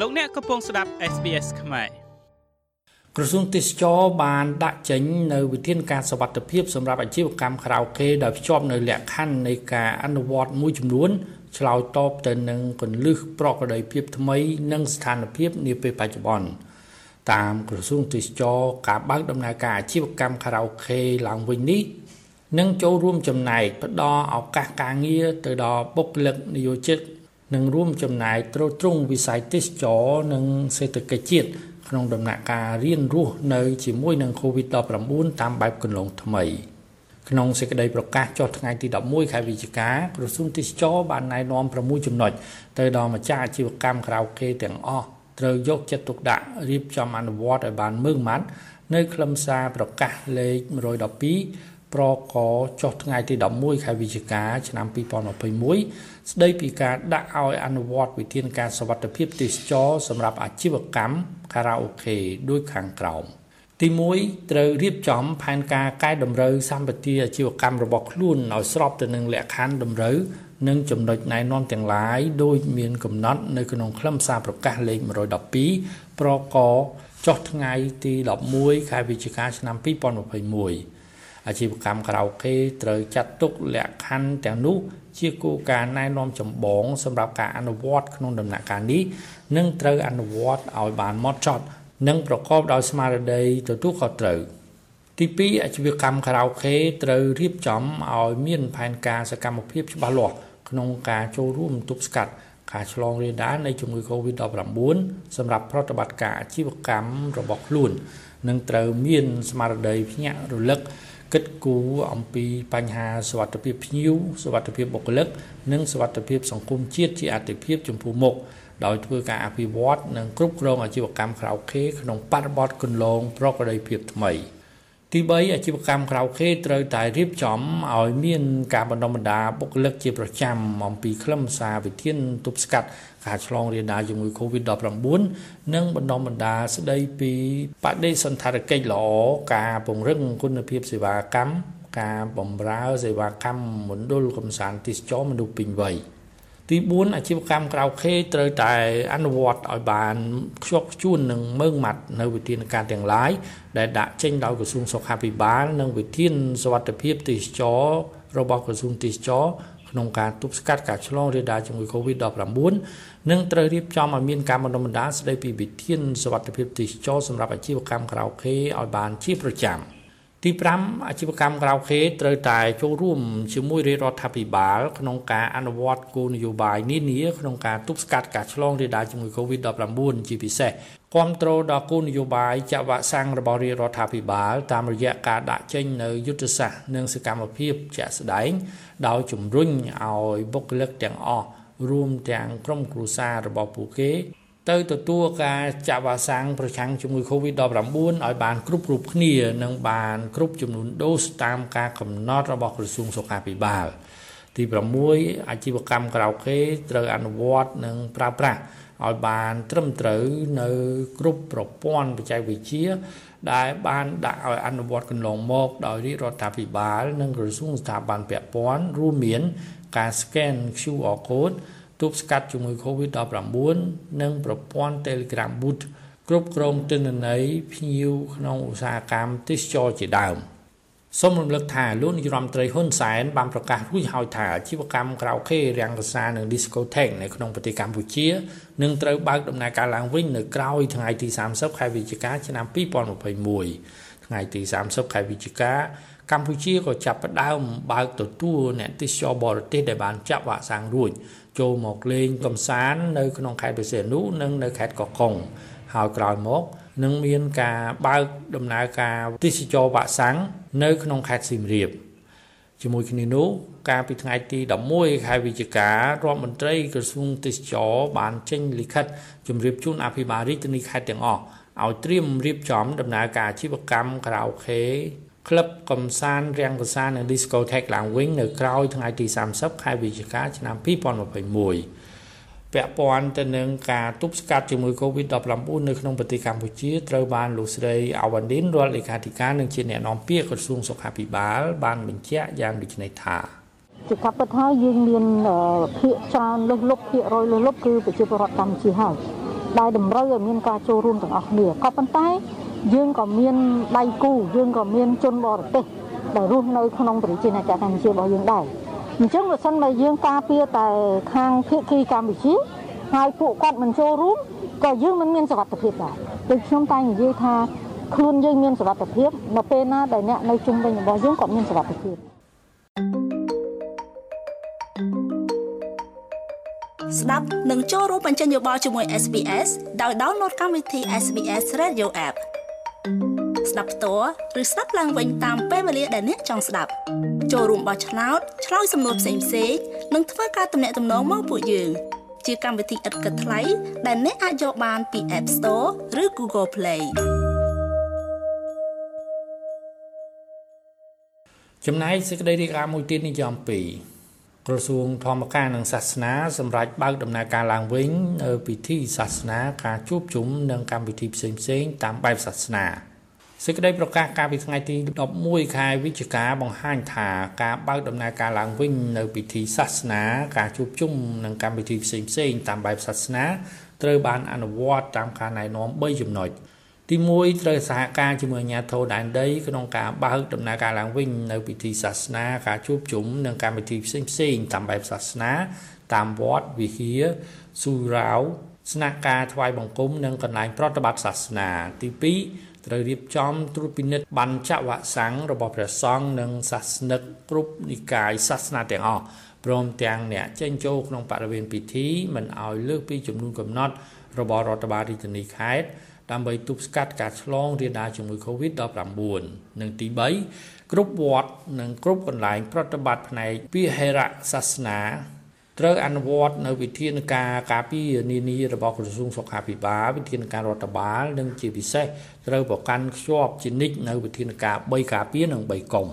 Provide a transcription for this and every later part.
លោកអ្នកកំពុងស្ដាប់ SBS ខ្មែរក្រសួងទេសចរបានដាក់ចេញនៅវិធានការសវត្ថភាពសម្រាប់អាជីវកម្មខារ៉ាអូខេដោយភ្ជាប់នៅលក្ខខណ្ឌនៃការអនុវត្តមួយចំនួនឆ្លើយតបទៅនឹងកលឹះប្រក្រតីភាពថ្មីនិងស្ថានភាពនាពេលបច្ចុប្បន្នតាមក្រសួងទេសចរការបើកដំណើរការអាជីវកម្មខារ៉ាអូខេឡើងវិញនេះនឹងចូលរួមចំណែកផ្ដល់ឱកាសការងារទៅដល់បុគ្គលិកនិយោជិត និងរួមចំណែកទ្រទ្រង់វិស័យទេសចរនិងសេដ្ឋកិច្ចជាតិក្នុងដំណាក់កាលរៀនរស់នៅជាមួយនឹង COVID-19 តាមបែបគន្លងថ្មីក្នុងសេចក្តីប្រកាសចុះថ្ងៃទី11ខែវិច្ឆិកាក្រសួងទេសចរបានណែនាំ6ចំណុចទៅដល់ម្ចាស់អាជីវកម្មក្រៅគេទាំងអស់ត្រូវយកចិត្តទុកដាក់រៀបចំអនុវត្តឲ្យបានម៉ឺងម៉ាត់នៅ ខ្លឹមសារប្រកាសលេខ112 ប្រកចុះថ្ងៃទី11ខែវិច្ឆិកាឆ្នាំ2021ស្ដីពីការដាក់ឲ្យអនុវត្តវិធានការសវត្ថភាពទេសចរសម្រាប់អាជីវកម្មខារ៉ាអូខេដូចខាងក្រោមទី1ត្រូវរៀបចំផែនការកែតម្រូវសម្បត្តិអាជីវកម្មរបស់ខ្លួនឲ្យស្របទៅនឹងលក្ខខណ្ឌតម្រូវនិងចំណុចណែនាំទាំងឡាយដោយមានកំណត់នៅក្នុងខ្លឹមសារប្រកាសលេខ112ប្រកចុះថ្ងៃទី11ខែវិច្ឆិកាឆ្នាំ2021 អាជីវកម្មខារ៉ាអូខេត្រូវចាត់ទុកលក្ខខណ្ឌទាំងនោះជាគោលការណ៍ណែនាំចម្បងសម្រាប់ការអនុវត្តក្នុងដំណាក់កាលនេះនិងត្រូវអនុវត្តឲ្យបានម៉ត់ចត់និងប្រកបដោយស្មារតីទទួលខុសត្រូវទី2អាជីវកម្មខារ៉ាអូខេត្រូវរៀបចំឲ្យមានផែនការសកម្មភាពច្បាស់លាស់ក្នុងការចូលរួមទប់ស្កាត់ការឆ្លងរាលដាលនៃជំងឺ Covid-19 សម្រាប់ប្រតិបត្តិការអាជីវកម្មរបស់ខ្លួន និងត្រូវមានស្មារតីភ្ញាក់រលឹក គិតគូរអំពីបញ្ហាសុវត្ថិភាពភ្ញៀវសុវត្ថិភាពបុគ្គលិក និងសុវត្ថិភាពសង្គមជាតិជាអាទិភាពចំពោះមុខដោយធ្វើការអភិវឌ្ឍនិងគ្រប់គ្រងអាជីវកម្មក្រៅខេក្នុងបរិបទគន្លងប្រក្រតីភាពថ្មី ទី3អាជីវកម្មក្រៅខេត្រូវតែរៀបចំឲ្យមានការបណ្ដុះបណ្ដាលបុគ្គលិកជាប្រចាំអំពីខ្លឹមសារវិធានទប់ស្កាត់ការឆ្លងរាលដាលជំងឺ Covid-19 និងបណ្ដុំបណ្ដាស្ដីពីបដិសន្ធារកិច្ចល្អការពង្រឹងគុណភាពសេវាកម្មការបំរើសេវាកម្មមណ្ឌលកំសាន្តទេសចរមនុស្សពេញវ័យ ទី4អាជីវកម្មក្រៅខេត្រូវតែអនុវត្តឲ្យបានខ្ជាប់ខ្ជួននឹងមើងម៉ាត់នៅវិធានការទាំងឡាយដែលដាក់ចេញដោយក្រសួងសុខាភិបាលនិងវិធានសុវត្ថិភាពទេសចររបស់ក្រសួងទេសចរក្នុងការទប់ស្កាត់ការឆ្លងរាលដាលជំងឺ Covid-19 និងត្រូវរៀបចំឲ្យមានការបណ្ដុំបណ្ដាលស្ដីពីវិធានសុវត្ថិភាពទេសចរសម្រាប់អាជីវកម្មក្រៅខេឲ្យបានជាប្រចាំ។ ទី5អាជីវកម្មក្រៅខេត្រូវតែចូលរួមជាមួយរាជរដ្ឋាភិបាល ក្នុងការអនុវត្តគោលនយោបាយនានាក្នុងការទប់ស្កាត់ការឆ្លងរាលដាលជំងឺ Covid-19 ជាពិសេសគ្រប់គ្រងដល់គោលនយោបាយចាក់វ៉ាក់សាំងរបស់រាជរដ្ឋាភិបាល តាមរយៈការដាក់ចេញនៅយុទ្ធសាស្ត្រនិងសកម្មភាពជាក់ស្ដែង ដោយជំរុញឲ្យបុគ្គលិកទាំងអស់រួមទាំងក្រុមគ្រួសាររបស់ពួកគេ ទៅទទួលការចាក់វ៉ាក់សាំងប្រឆាំងជំងឺ Covid-19 ឲ្យបានគ្រប់គ្រប់គ្នានិងបានគ្រប់ចំនួនដូសតាមការកំណត់របស់ក្រសួងសុខាភិបាលទី6អាជីវកម្មក្រៅខេត្រូវអនុវត្តនិងប្រើប្រាស់ឲ្យបានត្រឹមត្រូវនៅគ្រប់ប្រព័ន្ធបច្ចេកវិទ្យាដែលបានដាក់ឲ្យអនុវត្តកន្លងមកដោយរាជរដ្ឋាភិបាល និងក្រសួងស្ថាប័នពាក់ព័ន្ធរួមមានការ scan QR code ទប់ស្កាត់ជំងឺ Covid-19 និងប្រព័ន្ធ Telegram Bot គ្រប់គ្រងទិន្នន័យភ្ញៀវក្នុងឧស្សាហកម្មទេសចរជាដើម។សូមរំលឹកថាលោកនាយរដ្ឋមន្ត្រីហ៊ុនសែនបានប្រកាសរួចហើយថាអាជីវកម្មក្រៅខេរាំងកសានិង Discotheque នៅក្នុងប្រទេសកម្ពុជានឹងត្រូវបើកដំណើរការឡើងវិញនៅក្រោយថ្ងៃទី30ខែវិច្ឆិកាឆ្នាំ2021ថ្ងៃទី30ខែវិច្ឆិកាកម្ពុជាក៏ចាប់ផ្ដើមបើកទទួលអ្នកទេសចរបរទេសដែលបានចាក់វ៉ាក់សាំងរួច ចូលមកលេងកំសាន្តនៅក្នុងខេត្តបរសេនុនិងនៅខេត្តកោះកុងហើយក្រោយមកនឹងមានការបើកដំណើរការទេសចរវ៉ាក់សាំងនៅក្នុងខេត្តសៀមរាបជាមួយគ្នានោះកាលពីថ្ងៃទី11ខែវិច្ឆិការដ្ឋមន្ត្រីក្រសួងទេសចរបានចេញលិខិតជម្រាបជូនអភិបាលរាជធានីខេត្តទាំងអស់ឲ្យត្រៀមរៀបចំដំណើរការអាជីវកម្មខារ៉ាអូខេ ក្លឹបកំសាន្តរាំងកំសាន្តនិង Discotheque ឡើងវិញនៅក្រោយថ្ងៃទី30ខែវិច្ឆិកាឆ្នាំ2021ពាក់ព័ន្ធទៅនឹងការទប់ស្កាត់ជំងឺ Covid-19 នៅក្នុងប្រទេសកម្ពុជាត្រូវបានលោកស្រីអាវ៉ាន់ឌិនរដ្ឋលេខាធិការនិងជាអ្នកនាំពាក្យក្រសួងសុខាភិបាលបានបញ្ជាក់យ៉ាងដូចនេះថាជាការពិតហើយយើងមានភាកច្រើនលើសលប់ភាគរយលើសលប់គឺប្រជាពលរដ្ឋកម្ពុជាហើយដែលតម្រូវឲ្យមានការចូលរួមទាំងអស់គ្នាក៏ប៉ុន្តែ យើងក៏មានដៃគូយើងក៏មានជនបរទេសដែលរស់នៅក្នុងប្រជាណាចក្រកម្ពុជារបស់យើងដែរអញ្ចឹងបើសិនបើយើងការពារតែខាងភៀកគីកម្ពុជាហើយពួកគាត់មិនចូលរួមក៏យើងមិនមានសុវត្ថិភាពដែរដូចខ្ញុំតែនិយាយថាខ្លួនយើងមានសុវត្ថិភាពនៅពេលណាដែលអ្នកនៅជុំវិញរបស់យើងក៏មានសុវត្ថិភាពស្ដាប់និងចូលរួមបញ្ចេញយោបល់ជាមួយ SBS ដោយ download កម្មវិធី SBS Radio App ស្ដាប់ផ្ទាល់ឬស្ដាប់ឡើងវិញតាមពេលវេលាដែលអ្នកចង់ស្ដាប់ចូលរួមបោះឆ្នោតឆ្លើយសំណួរផ្សេងៗនិងធ្វើការទំនាក់ទំនងមកពួកយើង ជាកម្មវិធីឥតគិតថ្លៃដែលអ្នកអាចយកបានពី App Store ឬ Google Play ចំណែកសេចក្តីរាយការណ៍មួយទៀតនេះចំ2ក្រសួងធម្មការនិងសាសនាសម្រាប់បើកដំណើរការឡើងវិញនៅពិធីសាសនាការជួបជុំនិងកម្មវិធីផ្សេងៗតាមបែបសាសនា សេចក្តីប្រកាសកាលពីថ្ងៃទី11ខែវិច្ឆិកាបង្ហាញថាការបើកដំណើរការឡើងវិញនៅពិធីសាសនាការជួបជុំនិងកម្មវិធីផ្សេងៗតាមបែបសាសនាត្រូវបានអនុវត្តតាមការណែនាំ3ចំណុចទី1ត្រូវសហការជាមួយអាជ្ញាធរដែនដីក្នុងការបើកដំណើរការឡើងវិញនៅពិធីសាសនាការជួបជុំនិងកម្មវិធីផ្សេងៗតាមបែបសាសនាតាមវត្តវិហារស៊ូរ៉ាវស្នាក់ការថ្វាយបង្គំនិងកន្លែងប្រតិបត្តិសាសនាទី2 ត្រូវរៀបចំត្រួតពិនិត្យបញ្ចវសាំងរបស់ព្រះសង្ឃនិងសាសនិកគ្រប់និកាយសាសនាទាំងអស់ព្រមទាំងអ្នកចេញចូលក្នុងបរិវេណពិធីមិនឲ្យលើសពីចំនួនកំណត់របស់រដ្ឋបាលរាជធានីខេត្តដើម្បីទប់ស្កាត់ការឆ្លងរាលដាលជំងឺ Covid-19 និងទី3គ្រប់វត្តនិងគ្រប់កន្លែងប្រតិបត្តិផ្នែកវិហេរសាសនា ត្រូវអនុវត្តនៅវិធានការការពារនានារបស់ក្រសួងសុខាភិបាលវិធានការរដ្ឋបាលនិងជាពិសេសត្រូវប្រកាន់ខ្ជាប់ជានិច្ចនៅវិធានការ3ការពារនិង3កុំ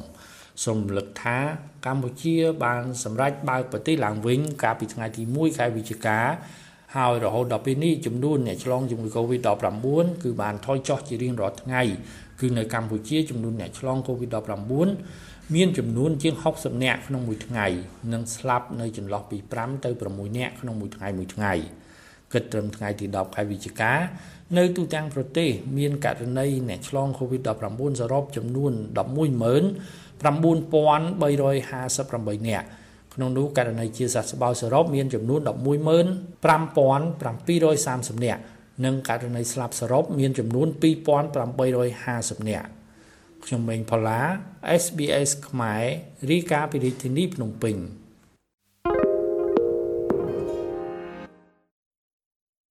សូមរំលឹកថាកម្ពុជាបានសម្រេចបើកប្រទេសឡើងវិញកាលពីថ្ងៃទី1ខែវិច្ឆិកាហើយរហូតដល់ពេលនេះចំនួនអ្នកឆ្លងជំងឺ Covid-19 គឺបានថយចុះជារៀងរាល់ថ្ងៃគឺនៅកម្ពុជាចំនួនអ្នកឆ្លង Covid-19 មានចំនួនជាង60នាក់ក្នុងមួយថ្ងៃនិងស្លាប់នៅចន្លោះពី5ទៅ6នាក់ក្នុងមួយថ្ងៃមួយថ្ងៃគិតត្រឹមថ្ងៃទី10ខែវិច្ឆិកានៅទូទាំងប្រទេស មានករណីអ្នកឆ្លង COVID-19 សរុបចំនួន19358នាក់ក្នុងនោះករណីជាសះស្បើយសរុបមានចំនួន15730នាក់និងករណីស្លាប់សរុបមានចំនួន2850នាក់ ខ្ញុំម៉េងផល្លា SBS ខ្មែររីកាពីរាជធានីភ្នំពេញ